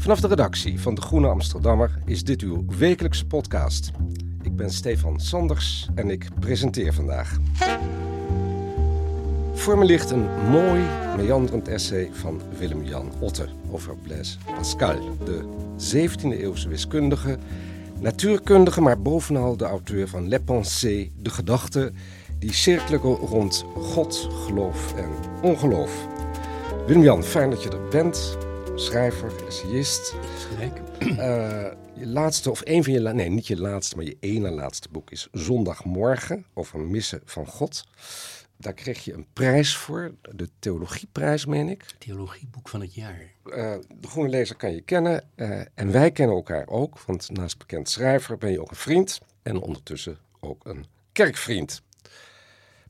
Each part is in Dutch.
Vanaf de redactie van De Groene Amsterdammer is dit uw wekelijkse podcast. Ik ben Stefan Sanders en ik presenteer vandaag. Voor me ligt een mooi, meanderend essay van Willem-Jan Otte over Blaise Pascal, de 17e-eeuwse wiskundige, natuurkundige, maar bovenal de auteur van Les Pensées, de gedachten die cirkelen rond God, geloof en ongeloof. Willem-Jan, fijn dat je er bent. Schrijver, essayist. Eh, je laatste, of een van je... Nee, niet je laatste, maar je ene laatste boek is Zondagmorgen over missen van God. Daar kreeg je een prijs voor, de Theologieprijs, meen ik. Theologieboek van het jaar. Eh, de Groene Lezer kan je kennen eh, en wij kennen elkaar ook, want naast bekend schrijver ben je ook een vriend en ondertussen ook een kerkvriend.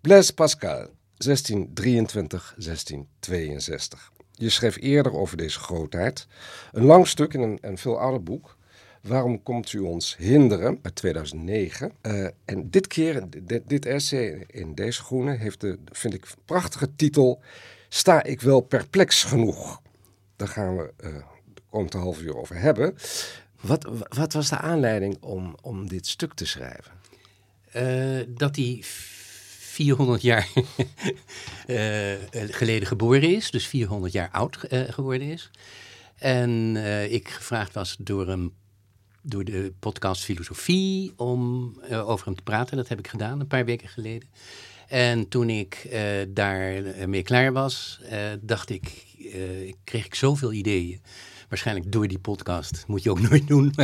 Blaise Pascal, 1623, 1662. Je schreef eerder over deze grootheid een lang stuk in een, een veel ouder boek. Waarom komt u ons hinderen? Uit 2009. Eh, en dit keer, dit, essay in deze groene, heeft de, vind ik, prachtige titel. Sta ik wel perplex genoeg? Daar gaan we eh de half uur over hebben. Wat, wat was de aanleiding om, om dit stuk te schrijven? Eh, dat hij 400 jaar eh, geleden geboren is, dus 400 jaar oud eh, geworden is. En eh, ik gevraagd was door, een, door de podcast Filosofie om eh, over hem te praten. Dat heb ik gedaan een paar weken geleden. En toen ik eh, daarmee klaar was, eh, dacht ik, eh, kreeg ik zoveel ideeën. Waarschijnlijk door die podcast. Moet je ook nooit doen.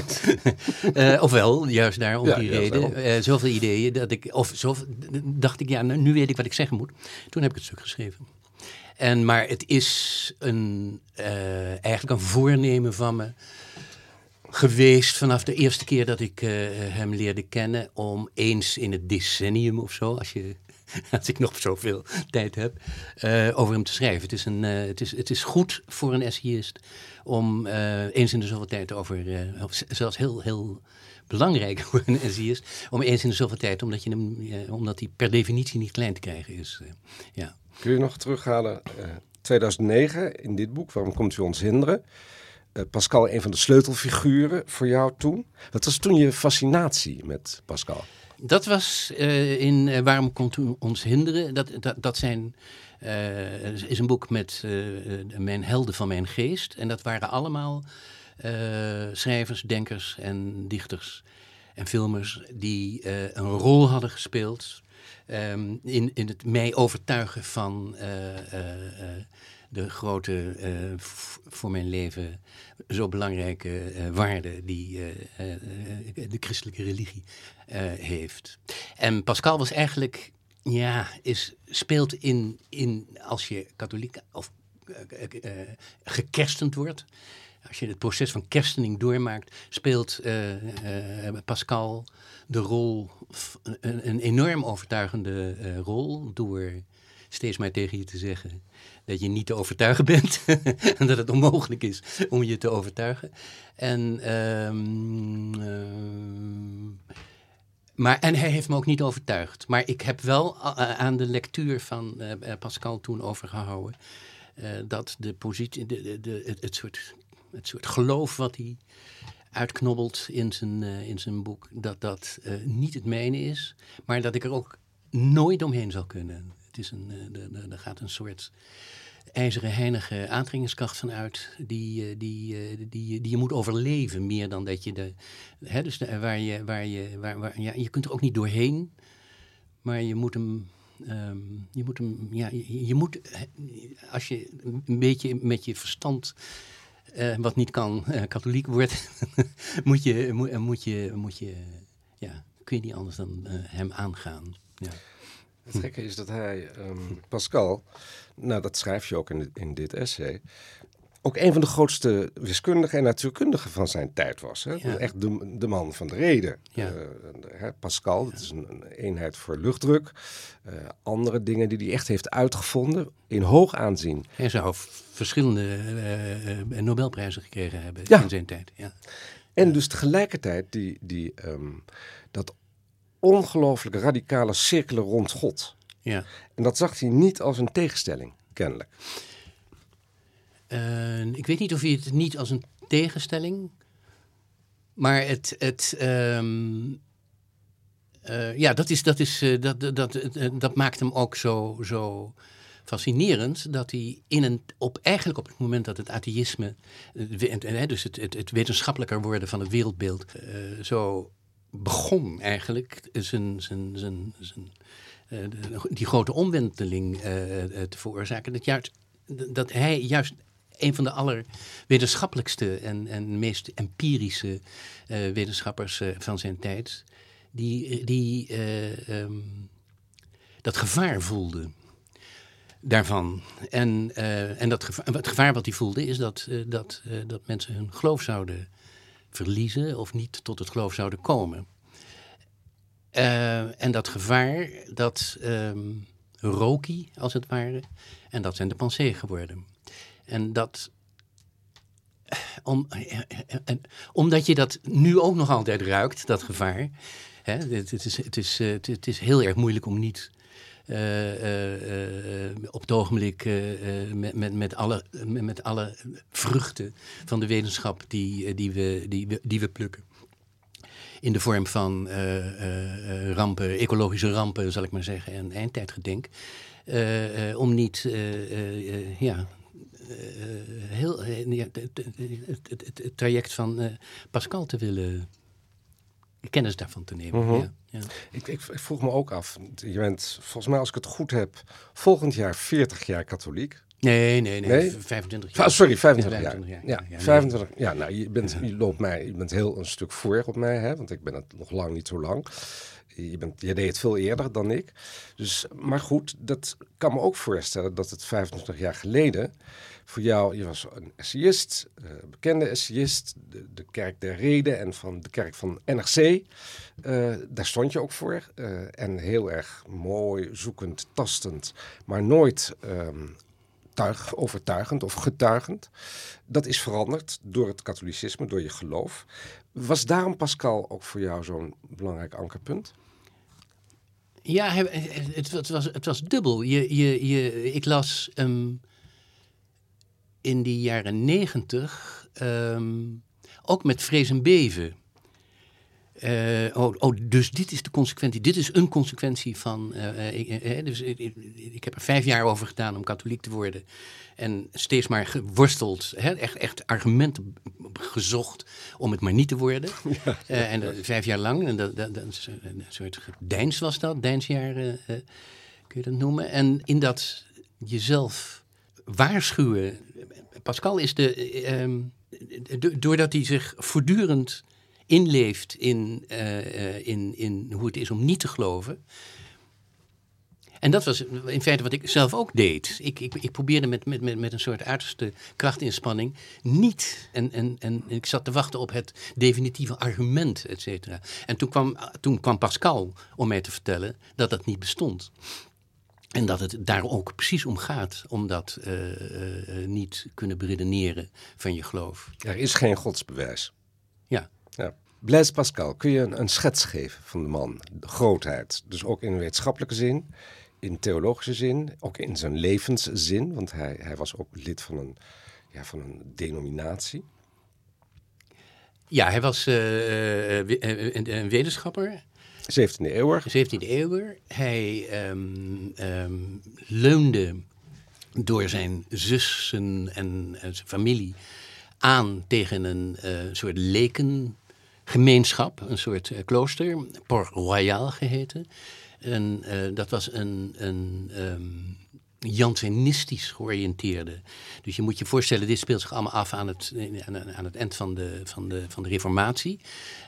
Eh, ofwel, juist daar om Ja, die reden. eh, zoveel ideeën dat ik. Of zo, dacht ik, ja, nou, nu weet ik wat ik zeggen moet. Toen heb ik het stuk geschreven. En, maar het is een, eh, eigenlijk een voornemen van me geweest vanaf de eerste keer dat ik hem leerde kennen. Om eens in het decennium of zo, als, je, als ik nog zoveel tijd heb, eh, over hem te schrijven. Het is, een, eh, het, is, het is goed voor een essayist om eh, eens in de zoveel tijd over, zelfs heel, heel belangrijk voor een essayist, om eens in de zoveel tijd, omdat, je hem, omdat hij per definitie niet klein te krijgen is. ja. Kun je nog terughalen? eh 2009, in dit boek, Waarom komt u ons hinderen? Pascal, een van de sleutelfiguren voor jou toen. Wat was toen je fascinatie met Pascal? Dat was eh, in eh, Waarom komt u ons hinderen? Dat, dat, dat zijn, eh, is een boek met mijn helden van mijn geest. En dat waren allemaal schrijvers, denkers en dichters en filmers die een rol hadden gespeeld ehm, in, in het mij overtuigen van de grote, eh, voor mijn leven zo belangrijke eh, waarde die eh, de christelijke religie heeft. En Pascal was eigenlijk, ja, is, speelt in, in, als je katholiek of gekerstend wordt, als je het proces van kerstening doormaakt, speelt Pascal de rol, een, een enorm overtuigende rol, door steeds maar tegen je te zeggen dat je niet te overtuigen bent en dat het onmogelijk is om je te overtuigen. En, ehm, ehm, maar, en hij heeft me ook niet overtuigd. Maar ik heb wel a- aan de lectuur van eh, eh, Pascal toen overgehouden eh, dat de positie, de, de, het, het, soort, het soort geloof wat hij uitknobbelt in zijn, eh, in zijn boek, dat dat eh, niet het mijne is, maar dat ik er ook nooit omheen zal kunnen. Het is een, eh, er- er- er gaat een soort ijzeren heinige aantrekkingskracht van uit, die, eh, die, eh, die, die je moet overleven meer dan dat je de. Hè, dus waar je, waar je, waar, ja, je kunt er ook niet doorheen, maar je moet hem. ehm, je moet hem, ja, je, moet, als je een beetje met je verstand, wat niet kan, katholiek wordt, moet je, moet, moet je, moet je, ja, kun je niet anders dan hem aangaan. Ja. Het gekke is dat hij, ehm, Pascal, nou dat schrijf je ook in, in dit essay, ook een van de grootste wiskundigen en natuurkundigen van zijn tijd was. Hè? Ja. Echt de, de man van de reden. Ja. Eh, hè, Pascal, dat is een, een eenheid voor luchtdruk. Eh, andere dingen die hij echt heeft uitgevonden, in hoog aanzien. Hij zou verschillende eh, Nobelprijzen gekregen hebben in zijn tijd. Ja. En dus tegelijkertijd die, die, ehm, dat ongelooflijk radicale cirkelen rond God. Ja. En dat zag hij niet als een tegenstelling, kennelijk. Eh, ik weet niet of je het niet als een tegenstelling, maar het, het ehm, eh, ja, dat, is, dat, is, eh, dat, dat, dat, dat maakt hem ook zo, zo fascinerend dat hij in een, op, eigenlijk op het moment dat het atheïsme, dus het, het, het wetenschappelijker worden van het wereldbeeld, zo begon eigenlijk zijn, zijn, zijn, zijn, eh, die grote omwenteling eh, eh, te veroorzaken. Dat, juist, dat hij juist een van de allerwetenschappelijkste en, en meest empirische wetenschappers van zijn tijd, die, die eh, ehm, dat gevaar voelde daarvan. En, en dat gevaar, het gevaar wat hij voelde is dat, dat, dat mensen hun geloof zouden verliezen of niet tot het geloof zouden komen. Eh, en dat gevaar, dat hij, als het ware. En dat zijn de pensées geworden. En dat... Eh, en, omdat je dat nu ook nog altijd ruikt, dat gevaar. Hè, het, het, is, het, is, eh, het, is heel erg moeilijk om niet eh, eh, eh, op het ogenblik eh, eh, met, met, met, alle, met, alle vruchten van de wetenschap die, eh, die, we, die, we, die we plukken. In de vorm van eh, eh, eh, rampen, ecologische rampen, zal ik maar zeggen, en eindtijdgedenk. Eh, eh, om niet, eh, eh, eh, ja, eh, heel, eh, het, traject van eh, Pascal te willen, kennis daarvan te nemen. Mhm. ja, ja. Ik, ik, ik vroeg me ook af, je bent volgens mij als ik het goed heb, volgend jaar 40 jaar katholiek. Nee, nee, nee, Nee? 25 Ah, jaar. sorry, 25 Ja, jaar. 25 Ja, jaar, ja, nee. 25. Ja, nou, je, bent, je loopt mij, je bent heel een stuk voor op mij, hè, want ik ben het nog lang niet zo lang. Je, bent, je deed het veel eerder dan ik. Dus, maar goed, dat kan me ook voorstellen dat het 25 jaar geleden voor jou, je was een essayist, eh, bekende essayist, de, de kerk der reden en van de kerk van NRC. eh, daar stond je ook voor. eh, en heel erg mooi, zoekend, tastend, maar nooit ehm, tuig, overtuigend of getuigend. Dat is veranderd door het katholicisme, door je geloof. Was daarom Pascal ook voor jou zo'n belangrijk ankerpunt? Ja, het, was, het was dubbel. Je, je, je, ik las ehm, in die jaren negentig ehm, ook met vrees en beven. Eh, oh, oh, dus dit is de consequentie. Dit is een consequentie van. eh, eh, ik, eh, dus ik, heb er vijf jaar over gedaan om katholiek te worden. En steeds maar geworsteld. Hè, echt, echt argumenten gezocht om het maar niet te worden. En dat, vijf jaar lang. En dat, dat, dat is een, soort deins was dat. Deinsjaren kun je dat noemen. En in dat jezelf waarschuwen. Pascal is de. eh, ehm, do- doordat hij zich voortdurend inleeft in, eh, in, in hoe het is om niet te geloven. En dat was in feite wat ik zelf ook deed. Ik, ik, ik probeerde met, met, met, met een soort uiterste krachtinspanning niet. En, en, en ik zat te wachten op het definitieve argument, et cetera. En toen kwam, toen kwam Pascal om mij te vertellen dat dat niet bestond. En dat het daar ook precies om gaat, om dat eh, eh, eh, niet kunnen beredeneren van je geloof. Er is geen godsbewijs. Ja. Ja. Blaise Pascal, kun je een, een schets geven van de man? De grootheid. Dus ook in wetenschappelijke zin, in theologische zin, ook in zijn levenszin. Want hij, hij was ook lid van een, ja, van een denominatie. Ja, hij was een, een wetenschapper, 17e eeuw. 17e eeuwer. Hij ehm, ehm, leunde door zijn zussen en, en zijn familie aan tegen een eh, soort lekengemeenschap, een soort eh, klooster, Port Royal geheten. En eh, dat was een, een ehm, Jansenistisch georiënteerde. Dus je moet je voorstellen, dit speelt zich allemaal af aan het, aan, aan het eind van de, van de, van de Reformatie.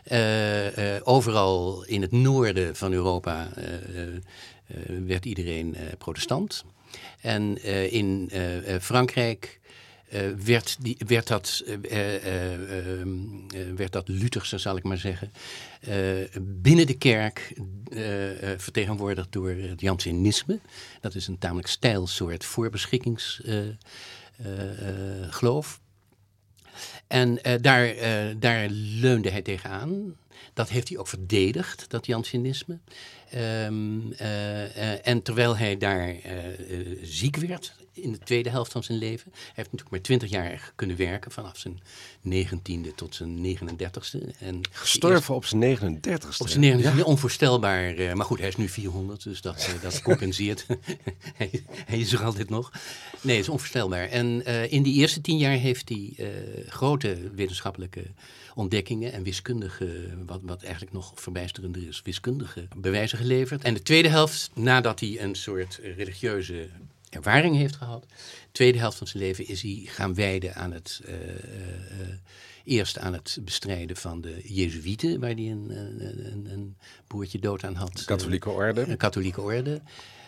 Eh, eh, overal in het noorden van Europa eh, eh, werd iedereen eh, protestant. En eh, in eh, eh, Frankrijk eh, werd, die, werd, dat, eh, eh, eh, ehm, eh, werd dat Lutherse, zal ik maar zeggen, eh, binnen de kerk eh, eh, vertegenwoordigd door het Jansenisme. Dat is een tamelijk stijl soort voorbeschikkingsgeloof. en eh, daar, eh, daar leunde hij tegenaan. Dat heeft hij ook verdedigd, dat Jansenisme. Ehm, eh, eh, en terwijl hij daar eh, ziek werd in de tweede helft van zijn leven. Hij heeft natuurlijk maar twintig jaar kunnen werken, vanaf zijn negentiende tot zijn 39ste. En Gestorven op zijn 39ste. op zijn 39 onvoorstelbaar. maar goed, hij is nu 400, dus dat, dat compenseert. hij, hij is er altijd nog. Nee, het is onvoorstelbaar. En in die eerste tien jaar heeft hij grote wetenschappelijke ontdekkingen en wiskundige, wat, wat eigenlijk nog verbijsterender is, wiskundige bewijzen geleverd. En de tweede helft, nadat hij een soort religieuze ervaring heeft gehad, de tweede helft van zijn leven is hij gaan wijden aan het, eh, eh, eh, eerst aan het bestrijden van de Jezuïeten, waar hij een, een, een, een broertje dood aan had. Katholieke orde. Een katholieke orde.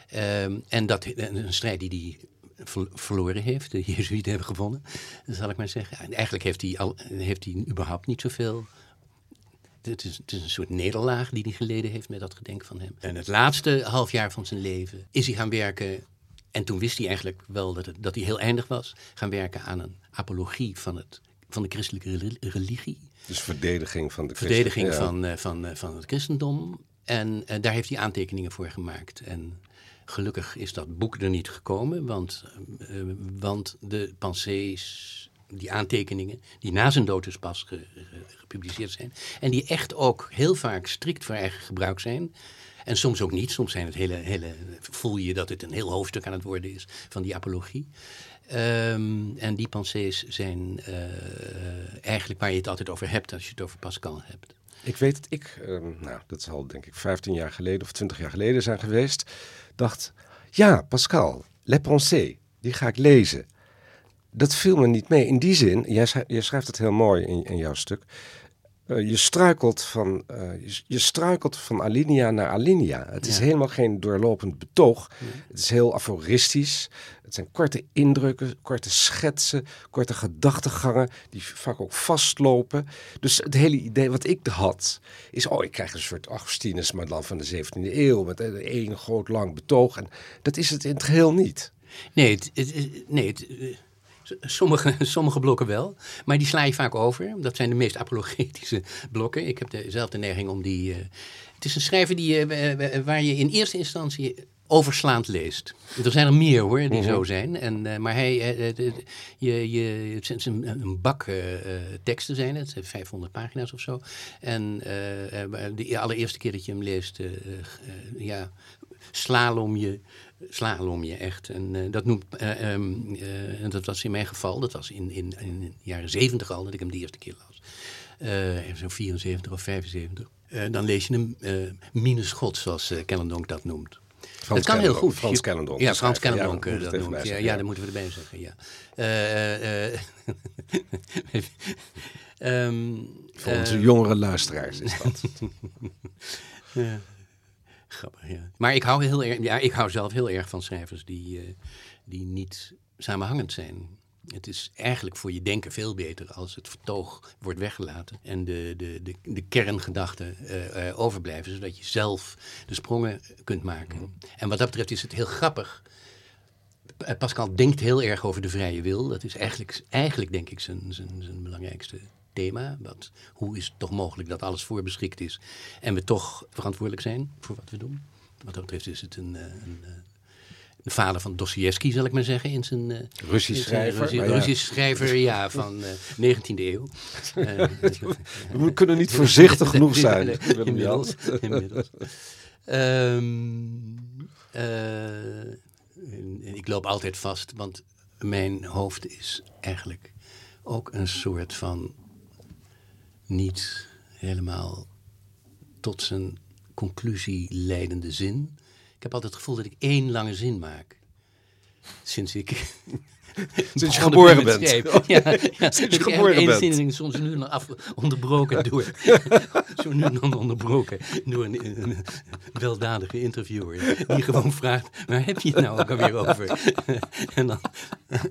Ehm, en dat, een strijd die hij ver- verloren heeft. De Jezuïeten hebben gewonnen, zal ik maar zeggen. En eigenlijk heeft hij, al, heeft hij überhaupt niet zoveel... Het is, het is een soort nederlaag die hij geleden heeft met dat gedenk van hem. En het laatste half jaar van zijn leven is hij gaan werken... En toen wist hij eigenlijk wel dat, het, dat hij heel eindig was. Gaan werken aan een apologie van, het, van de christelijke reli- religie Dus verdediging van de verdediging ja. van, eh, van, eh, van het christendom. En eh, daar heeft hij aantekeningen voor gemaakt. En gelukkig is dat boek er niet gekomen, want, want de pensées, die aantekeningen, die na zijn dood dus pas ge- ge- gepubliceerd zijn, en die echt ook heel vaak strikt voor eigen gebruik zijn. En soms ook niet. Soms zijn het hele, hele, voel je dat het een heel hoofdstuk aan het worden is van die apologie. Ehm, en die pensées zijn eh, eigenlijk waar je het altijd over hebt als je het over Pascal hebt. Ik weet dat ik, ehm, nou, dat zal denk ik 15 jaar geleden of 20 jaar geleden zijn geweest, dacht, ja, Pascal, Les Pensées, die ga ik lezen. Dat viel me niet mee. In die zin, jij, jij schrijft het heel mooi in, in jouw stuk. eh, je, struikelt van, eh, je, je struikelt van alinea naar alinea. Het is helemaal geen doorlopend betoog. Het is heel aforistisch. Het zijn korte indrukken, korte schetsen, korte gedachtegangen die vaak ook vastlopen. Dus het hele idee wat ik had, is oh, ik krijg een soort Augustinus, maar dan van de 17e eeuw, met een één groot lang betoog. En dat is het in het geheel niet. Nee, het, het, nee het, eh, sommige, sommige blokken wel, maar die sla je vaak over. Dat zijn de meest apologetische blokken. Ik heb dezelfde neiging om die... eh, het is een schrijver die, eh, waar je in eerste instantie overslaand leest. Er zijn er meer hoor, die zo zijn. En, eh, maar hij, je, je, het is een, een bak teksten zijn het, 500 pagina's of zo. En de allereerste keer dat je hem leest, ja, slalom je, slalom je echt. En eh, dat noemt, ehm, en dat was in mijn geval, dat was in, in, in de jaren 70 al, dat ik hem de eerste keer las. Zo'n 74 of 75. Eh, dan lees je hem minus God, zoals uh, Kellendonk dat noemt. Frans dat kan heel Kellendonk, goed. Frans Kellendonk, Ja, Frans schrijver. Ja, Kellendonk dat het noemt. Ja, ja, dat moeten we erbij zeggen, ja. Ehm, Voor eh, onze jongere luisteraars is dat. ja. Grappig, ja. Maar ik hou, heel erg, ja, ik hou zelf heel erg van schrijvers die, eh, die niet samenhangend zijn. Het is eigenlijk voor je denken veel beter als het vertoog wordt weggelaten en de, de, de, de kerngedachten eh, eh, overblijven, zodat je zelf de sprongen kunt maken. En wat dat betreft is het heel grappig. Pascal denkt heel erg over de vrije wil. Dat is eigenlijk, eigenlijk denk ik, zijn, zijn, zijn belangrijkste thema. Wat, hoe is het toch mogelijk dat alles voorbeschikt is en we toch verantwoordelijk zijn voor wat we doen? Wat dat betreft is het een, eh, een, eh, de vader van Dostoevsky, zal ik maar zeggen, in zijn... eh, Russisch schrijver, ja. Russisch schrijver, ja, van eh 19e eeuw. We kunnen niet voorzichtig genoeg zijn. Inmiddels. inmiddels. Ehm, eh, en ik loop altijd vast, want mijn hoofd is eigenlijk ook een soort van niet helemaal tot zijn conclusie leidende zin. Ik heb altijd het gevoel dat ik één lange zin maak. Sinds ik. Sinds je geboren bent. Ja, ja, Sinds je geboren één bent. zin soms nu dan af, onderbroken door. zo nu dan onderbroken door een, een weldadige interviewer. Die gewoon vraagt: waar heb je het nou ook alweer over? en dan.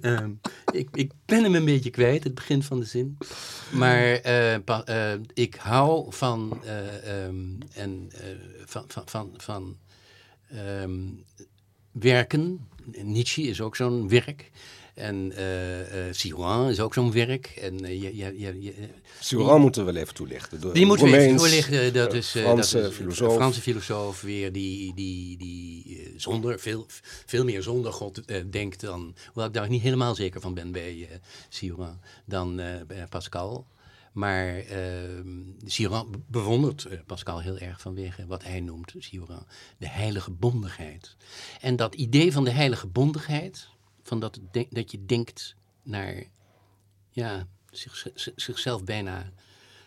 ehm, ik, ik ben hem een beetje kwijt, het begin van de zin. Maar eh, pa- eh, ik hou van. eh, ehm, en, van, van, van, van ehm, werken. Nietzsche is ook zo'n werk. En eh eh Sirouin is ook zo'n werk. En eh, je, je, moeten we wel even toelichten. De die moeten we even Romeins, doorlichten. Dat is, Franse dat is, filosoof. Franse filosoof weer die, die, die zonder, veel, veel meer zonder God denkt dan... Hoewel ik daar niet helemaal zeker van ben bij Sirouin dan Pascal. Maar be- bewondert Pascal heel erg vanwege wat hij noemt, Sirouin, de heilige bondigheid. En dat idee van de heilige bondigheid, van dat, dat je denkt naar ja, zich, zich- zichzelf bijna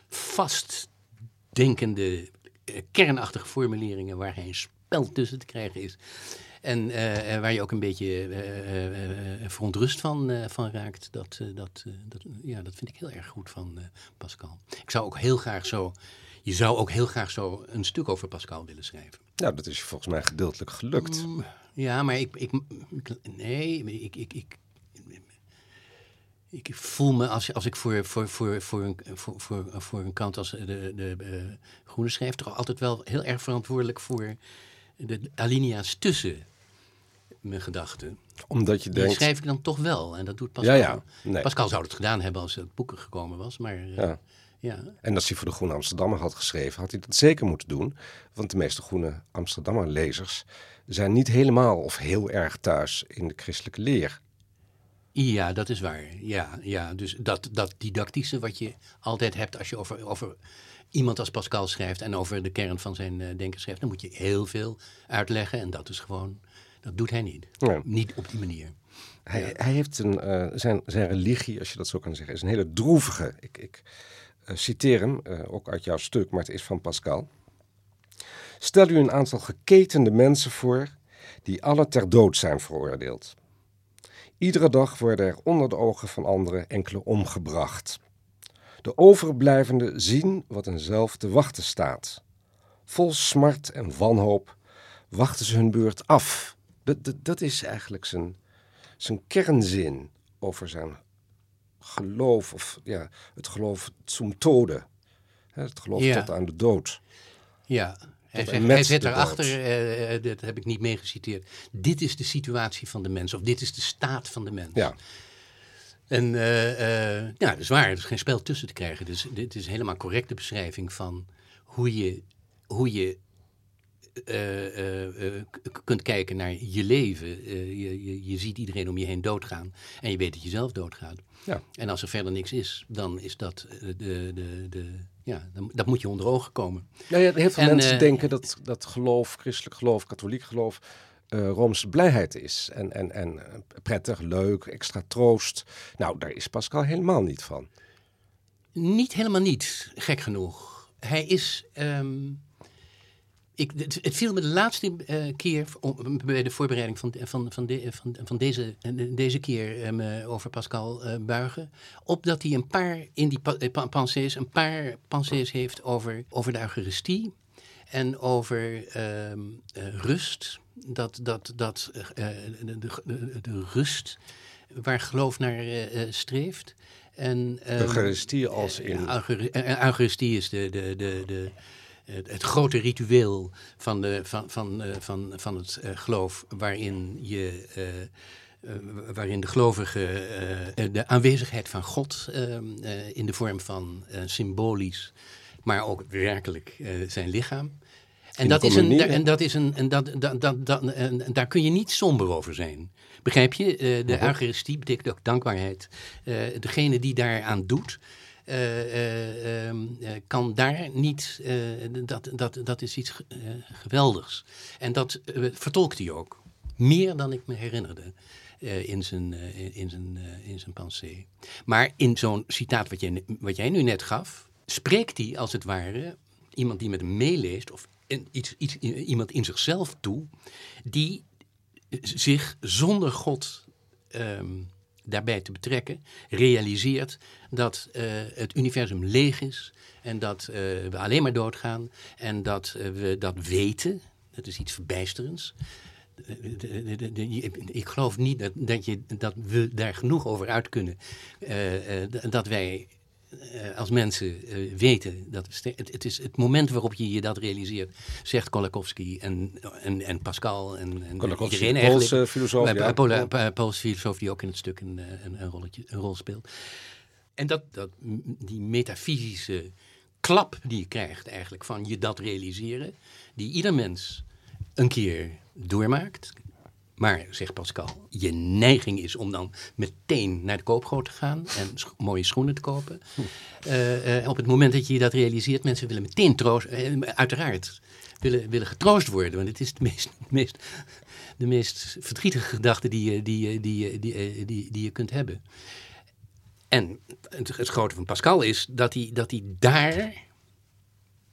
vastdenkende, eh, kernachtige formuleringen waar geen spel tussen te krijgen is. En eh, eh, waar je ook een beetje eh, verontrust van, van raakt. Dat, dat, dat, ja, dat vind ik heel erg goed van Pascal. Ik zou ook heel graag zo. Je zou ook heel graag zo een stuk over Pascal willen schrijven. Nou, dat is je volgens mij gedeeltelijk gelukt. Mm, Ja, maar ik, ik, ik- nee, ik, ik, ik, ik voel me als, als ik voor, voor, voor, voor, een, voor, voor, voor een kant als de, de eh, Groene schrijf, toch altijd wel heel erg verantwoordelijk voor de alinea's tussen mijn gedachten. Omdat je Die denkt... schrijf ik dan toch wel. En dat doet Pascal. Ja, ja. Nee. Pascal zou het gedaan hebben als het boek er gekomen was. Maar eh, Ja. Ja. En als hij voor de Groene Amsterdammer had geschreven, had hij dat zeker moeten doen. Want de meeste Groene Amsterdammer lezers zijn niet helemaal of heel erg thuis in de christelijke leer. Ja, dat is waar. Ja, ja. Dus dat, dat didactische wat je altijd hebt als je over, over iemand als Pascal schrijft en over de kern van zijn eh, denken schrijft, dan moet je heel veel uitleggen. En dat is gewoon, dat doet hij niet. Nee. Niet op die manier. Hij, hij heeft een, eh, zijn, zijn religie, als je dat zo kan zeggen, is een hele droevige. Ik, ik eh, citeer hem, eh, ook uit jouw stuk, maar het is van Pascal. Stel u een aantal geketende mensen voor die alle ter dood zijn veroordeeld. Iedere dag worden er onder de ogen van anderen enkele omgebracht. De overblijvenden zien wat hen zelf te wachten staat. Vol smart en wanhoop wachten ze hun beurt af. Dat, dat, dat is eigenlijk zijn, zijn kernzin over zijn geloof, of ja, het geloof zum tode. Het geloof Ja. tot aan de dood. Ja. Hij, zegt, hij zet erachter, eh, dat heb ik niet meegeciteerd. Dit is de situatie van de mens, of dit is de staat van de mens. Ja, En eh, ja, dat is waar, er is geen spel tussen te krijgen. Dus dit is helemaal correcte beschrijving van hoe je, hoe je eh, eh, eh, kunt kijken naar je leven. Je, je, je ziet iedereen om je heen doodgaan en je weet dat je zelf doodgaat. Ja. En als er verder niks is, dan is dat de, de, de, ja, dan, dat moet je onder ogen komen. Nou ja, heel veel En, mensen denken dat, dat geloof, christelijk geloof, katholiek geloof, eh Roomse blijheid is. En, en, en prettig, leuk, extra troost. Nou, daar is Pascal helemaal niet van. Niet helemaal niet, gek genoeg. Hij is. ehm, ik, het, het viel me de laatste eh, keer om- bij de voorbereiding van, van, van, de- van, van deze, eh, deze keer eh, over Pascal eh, buigen. Op dat hij een paar in die pa- pensées, een paar pensées heeft over, over de Eucharistie en over ehm, eh, rust. Dat, dat, dat de, de, rust waar geloof naar streeft. En, ehm, Eucharistie als in... Eucharistie is de, de, de, de, het, grote ritueel van, de, van, van, eh, van, van het eh, geloof, waarin, je, eh, waarin de gelovige de aanwezigheid van God eh, eh, in de vorm van symbolisch, maar ook werkelijk zijn lichaam. En dat, is een, en dat is een, en dat, dat, dat, dat, en daar kun je niet somber over zijn. Begrijp je? De Eucharistie betekent ook dankbaarheid. Degene die daaraan doet, eh, eh, ehm, eh, kan daar niet. dat, dat, dat is iets ge- geweldigs. En dat vertolkt hij ook. Meer dan ik me herinnerde in, zijn, in, zijn, in zijn pensée. Maar in zo'n citaat wat jij, wat jij nu net gaf, spreekt hij als het ware iemand die met hem meeleest, of iets, iets, iemand in zichzelf toe, die zich zonder God ehm, daarbij te betrekken, realiseert dat eh, het universum leeg is en dat eh, we alleen maar doodgaan en dat eh, we dat weten. Dat is iets verbijsterends. Ik geloof niet dat, dat, je, dat we daar genoeg over uit kunnen. dat wij eh, als mensen eh, weten dat het, het is het moment waarop je je dat realiseert, zegt Kolakowski en, en, en Pascal en, en Kolakowski, iedereen filosoof, Eh, ja. Pola- Pa- Poolse filosoof die ook in het stuk een, eh, een, een, rolletje, een rol speelt. En dat, dat, die metafysische klap die je krijgt eigenlijk van je dat realiseren, die ieder mens een keer doormaakt. Maar, zegt Pascal, je neiging is om dan meteen naar de koopgoot te gaan en mooie schoenen te kopen. Eh, eh, op het moment dat je dat realiseert, mensen willen meteen troost, eh, uiteraard, willen, willen getroost worden. Want het is de meest, meest, de meest verdrietige gedachte die je, die, die, die, die, die je kunt hebben. En het, het grote van Pascal is dat hij, dat hij daar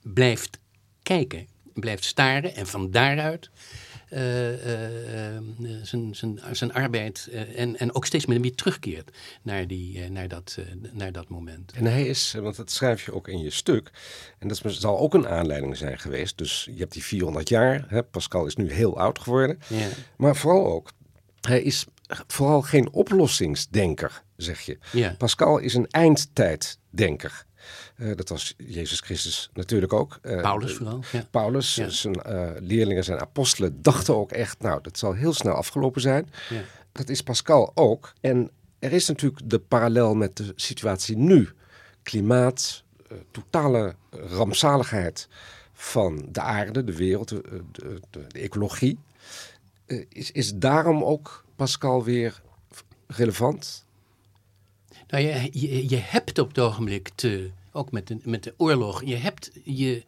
blijft kijken, blijft staren en van daaruit zijn, zijn, zijn arbeid eh, en, en ook steeds meer weer terugkeert naar, die, eh, naar, dat, eh, naar dat moment. En hij is, want dat schrijf je ook in je stuk, en dat zal ook een aanleiding zijn geweest. Dus je hebt die 400 jaar, hè, Pascal is nu heel oud geworden. Ja. Maar vooral ook, hij is vooral geen oplossingsdenker, zeg je. Ja. Pascal is een eindtijddenker. Eh, dat was Jezus Christus natuurlijk ook. Eh, Paulus vooral. Ja. Paulus, Ja. zijn eh, leerlingen, zijn apostelen, dachten ook echt, nou, dat zal heel snel afgelopen zijn. Ja. Dat is Pascal ook. En er is natuurlijk de parallel met de situatie nu. Klimaat, eh, totale rampzaligheid van de aarde, de wereld, de, de, de- de ecologie. Eh, is, is daarom ook Pascal weer relevant? Nou, je, je, je hebt op het ogenblik te, ook met de, met de oorlog, je hebt je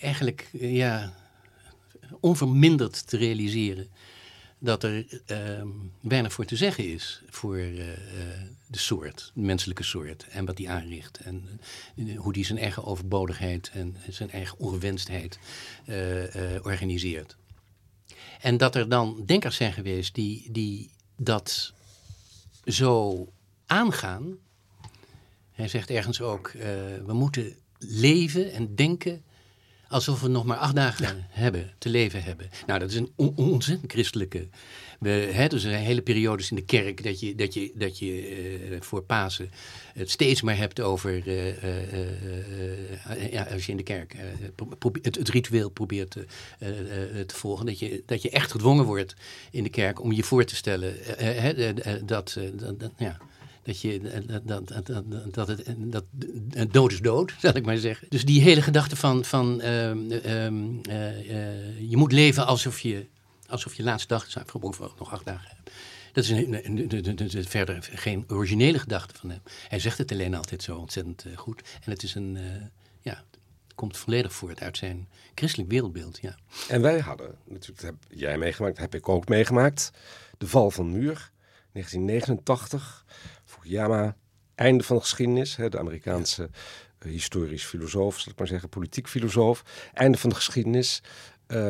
eigenlijk eh, ja, onverminderd te realiseren dat er ehm, weinig voor te zeggen is voor eh, eh, de soort, de menselijke soort en wat die aanricht. En hoe die zijn eigen overbodigheid en zijn eigen ongewenstheid organiseert. En dat er dan denkers zijn geweest die, die dat zo aangaan. Hij zegt ergens ook, eh, we moeten leven en denken alsof we nog maar acht dagen hebben, te leven hebben. Nou, dat is een on- ontzettend christelijke... We, hè, dus er zijn hele periodes in de kerk dat je, dat je, dat je eh, voor Pasen het steeds maar hebt over... eh, ja, als je in de kerk het, het ritueel probeert te, te volgen... Dat je, dat je echt gedwongen wordt in de kerk om je voor te stellen dat, dat, dat, ja, dat, je, dat, dat, dat, dat, het, dat dood is dood, zal ik maar zeggen. Dus die hele gedachte van, van ehm, ehm, eh, eh, je moet leven alsof je, alsof je laatste dag of nog acht dagen. Dat is verder geen originele gedachte van hem. Hij zegt het alleen altijd zo ontzettend eh, goed. En het is een, ja, komt volledig voort uit zijn christelijk wereldbeeld, ja. En wij hadden, natuurlijk heb jij meegemaakt, heb ik ook meegemaakt, de val van Muur, 1989, Fukuyama, einde van de geschiedenis, hè, de Amerikaanse eh, historisch filosoof, zal ik maar zeggen, politiek filosoof, einde van de geschiedenis. Eh,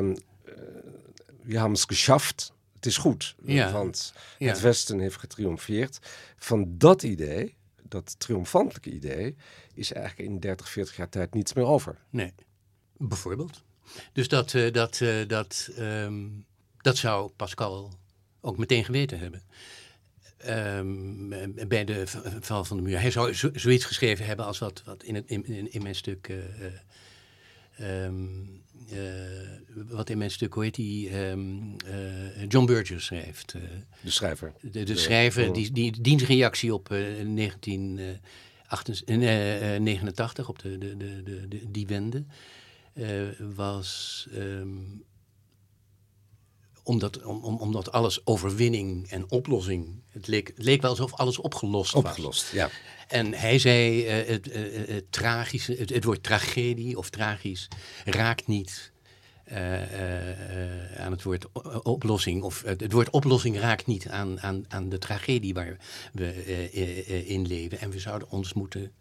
we hebben het geschaft, het is goed, Ja. want Ja. het Westen heeft getriomfeerd. Van dat idee, dat triomfantelijke idee, is eigenlijk in 30, 40 jaar tijd niets meer over. Nee, bijvoorbeeld. Dus dat, eh, dat, eh, dat, ehm, dat zou Pascal ook meteen geweten hebben. Ehm, eh, bij de val van de muur. Hij zou zo- zoiets geschreven hebben als wat, wat in, het, in, in, mijn stuk. eh, eh, ehm, eh, wat in mijn stuk, hoe heet die? ehm, eh, John Burgess schrijft. De schrijver. de, de schrijver, die, die dienstreactie op eh 1989, op de, de, de, de, die wende, was omdat, om, om- omdat alles overwinning en oplossing, het leek, het leek wel alsof alles opgelost was. Opgelost, ja. En hij zei, eh, het, eh, eh, het tragische, het, het woord tragedie of tragisch raakt niet aan het woord oplossing. Of het, woord oplossing raakt niet aan, aan, aan de tragedie waar we in leven. En we zouden ons moeten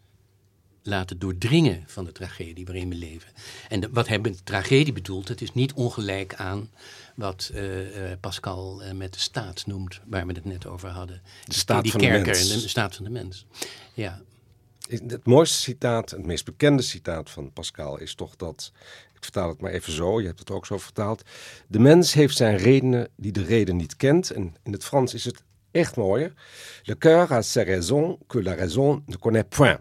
laten doordringen van de tragedie waarin we leven. En de- wat hij met tragedie bedoelt, het is niet ongelijk aan wat eh, eh, Pascal eh, met de staat noemt, waar we het net over hadden. De staat die van de kerker mens. en de staat van de mens. Ja, Het mooiste citaat, het meest bekende citaat van Pascal is toch dat, ik vertaal het maar even zo, je hebt het ook zo vertaald. De mens heeft zijn redenen die de reden niet kent. En in het Frans is het echt mooier. Le cœur a ses raisons que la raison ne connaît point.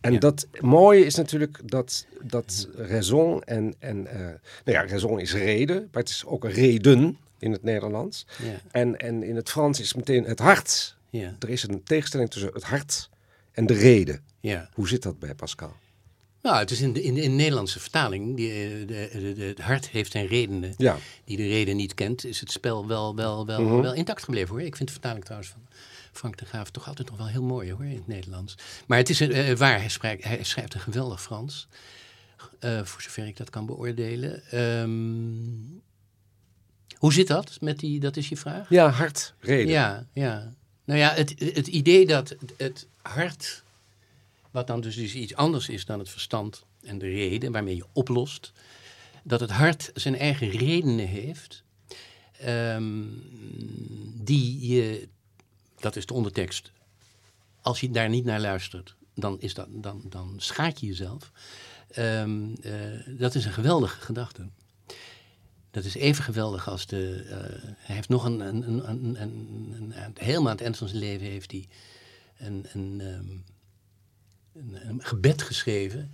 En Ja. dat mooie is natuurlijk dat, dat raison en, en eh, nou ja, raison is reden, maar het is ook reden in het Nederlands. Ja. En, en in het Frans is meteen het hart. Ja, Er is een tegenstelling tussen het hart en de reden. ja. Hoe zit dat bij Pascal? Nou, het is in de, in de, in de Nederlandse vertaling, die, eh, de, het hart heeft zijn redenen. Ja. Die de reden niet kent, is het spel wel, wel, wel, Mhm. wel intact gebleven hoor. Ik vind de vertaling trouwens van Frank de Graaf toch altijd nog wel heel mooi hoor, in het Nederlands. Maar het is eh, waar, hij, spreekt, hij schrijft een geweldig Frans. eh, voor zover ik dat kan beoordelen. Ehm, hoe zit dat met die, dat is je vraag? Ja, hart, reden. Ja, ja. Nou ja, het, het idee dat het hart, wat dan dus iets anders is dan het verstand en de reden waarmee je oplost, dat het hart zijn eigen redenen heeft, ehm, die je, dat is de ondertekst, als je daar niet naar luistert, dan, is dat, dan, dan schaad je jezelf. Ehm, eh, dat is een geweldige gedachte. Dat is even geweldig als de. eh, hij heeft nog een, een, een, een, Helemaal aan het eind van zijn leven heeft hij een, ehm, een, gebed geschreven.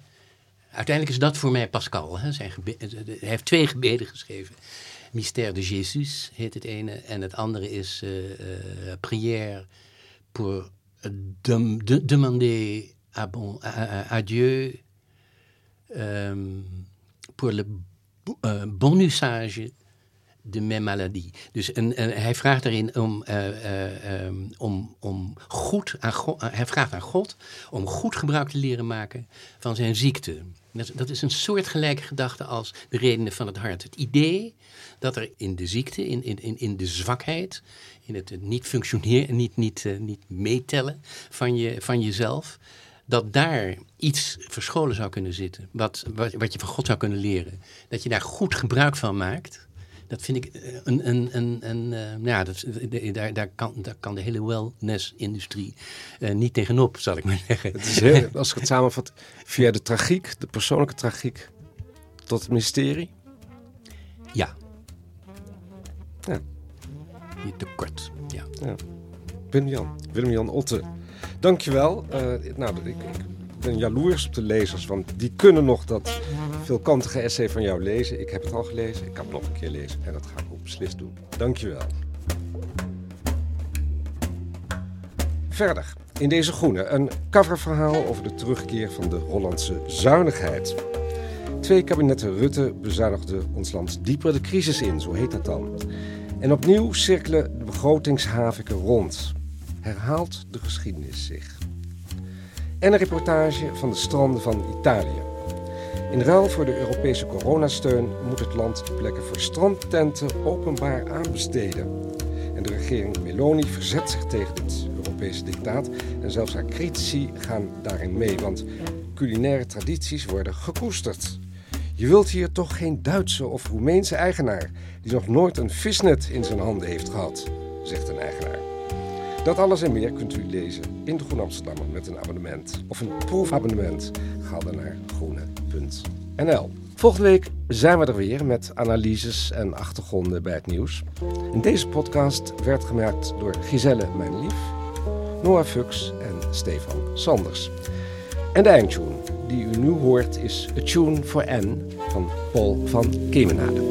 Uiteindelijk is dat voor mij Pascal. Hè? Zijn eh, hij heeft twee gebeden geschreven. Mystère de Jésus heet het ene. En het andere is eh, eh, Prière pour dem- de- demander à, bon, à, à- Dieu ehm, pour le eh, bon usage de mes maladies. Dus een, hij vraagt daarin om, eh, eh, ehm, om, om goed aan God, hij vraagt aan God om goed gebruik te leren maken van zijn ziekte. Dat, dat is een soortgelijke gedachte als de redenen van het hart. Het idee dat er in de ziekte, in, in, in, de zwakheid, in het niet functioneren, niet, niet, eh, niet meetellen van, je, van jezelf, dat daar iets verscholen zou kunnen zitten, wat, wat, wat je van God zou kunnen leren. Dat je daar goed gebruik van maakt. Dat vind ik eh, een. een, een, een eh, nou ja, dat, de- daar, daar, kan, daar kan de hele wellness-industrie eh, niet tegenop, zal ik maar zeggen. Het is heel, als ik het samenvat, via de tragiek, de persoonlijke tragiek, tot het mysterie. Ja. Ja. Je tekort. Ja. Ja. Willem-Jan, Willem-Jan Otte, dankjewel. Eh nou, ik, ik ben jaloers op de lezers, want die kunnen nog dat veelkantige essay van jou lezen. Ik heb het al gelezen, ik kan het nog een keer lezen en dat ga ik ook beslist doen. Dankjewel. Verder, in deze groene, een coververhaal over de terugkeer van de Hollandse zuinigheid. Twee kabinetten Rutte bezuinigden ons land dieper de crisis in, zo heet dat dan. En opnieuw cirkelen de begrotingshaviken rond. Herhaalt de geschiedenis zich. En een reportage van de stranden van Italië. In ruil voor de Europese coronasteun moet het land plekken voor strandtenten openbaar aanbesteden. En de regering Meloni verzet zich tegen dit Europese dictaat. En zelfs haar critici gaan daarin mee, want culinaire tradities worden gekoesterd. Je wilt hier toch geen Duitse of Roemeense eigenaar die nog nooit een visnet in zijn handen heeft gehad, zegt een eigenaar. Dat alles en meer kunt u lezen in de Groene met een abonnement of een proefabonnement. Ga dan naar groene.nl. Volgende week zijn we er weer met analyses en achtergronden bij het nieuws. En deze podcast werd gemaakt door Giselle Mijn Lief, Noah Fuchs en Stefan Sanders. En de eindtune die u nu hoort is A Tune for N van Paul van Kemenade.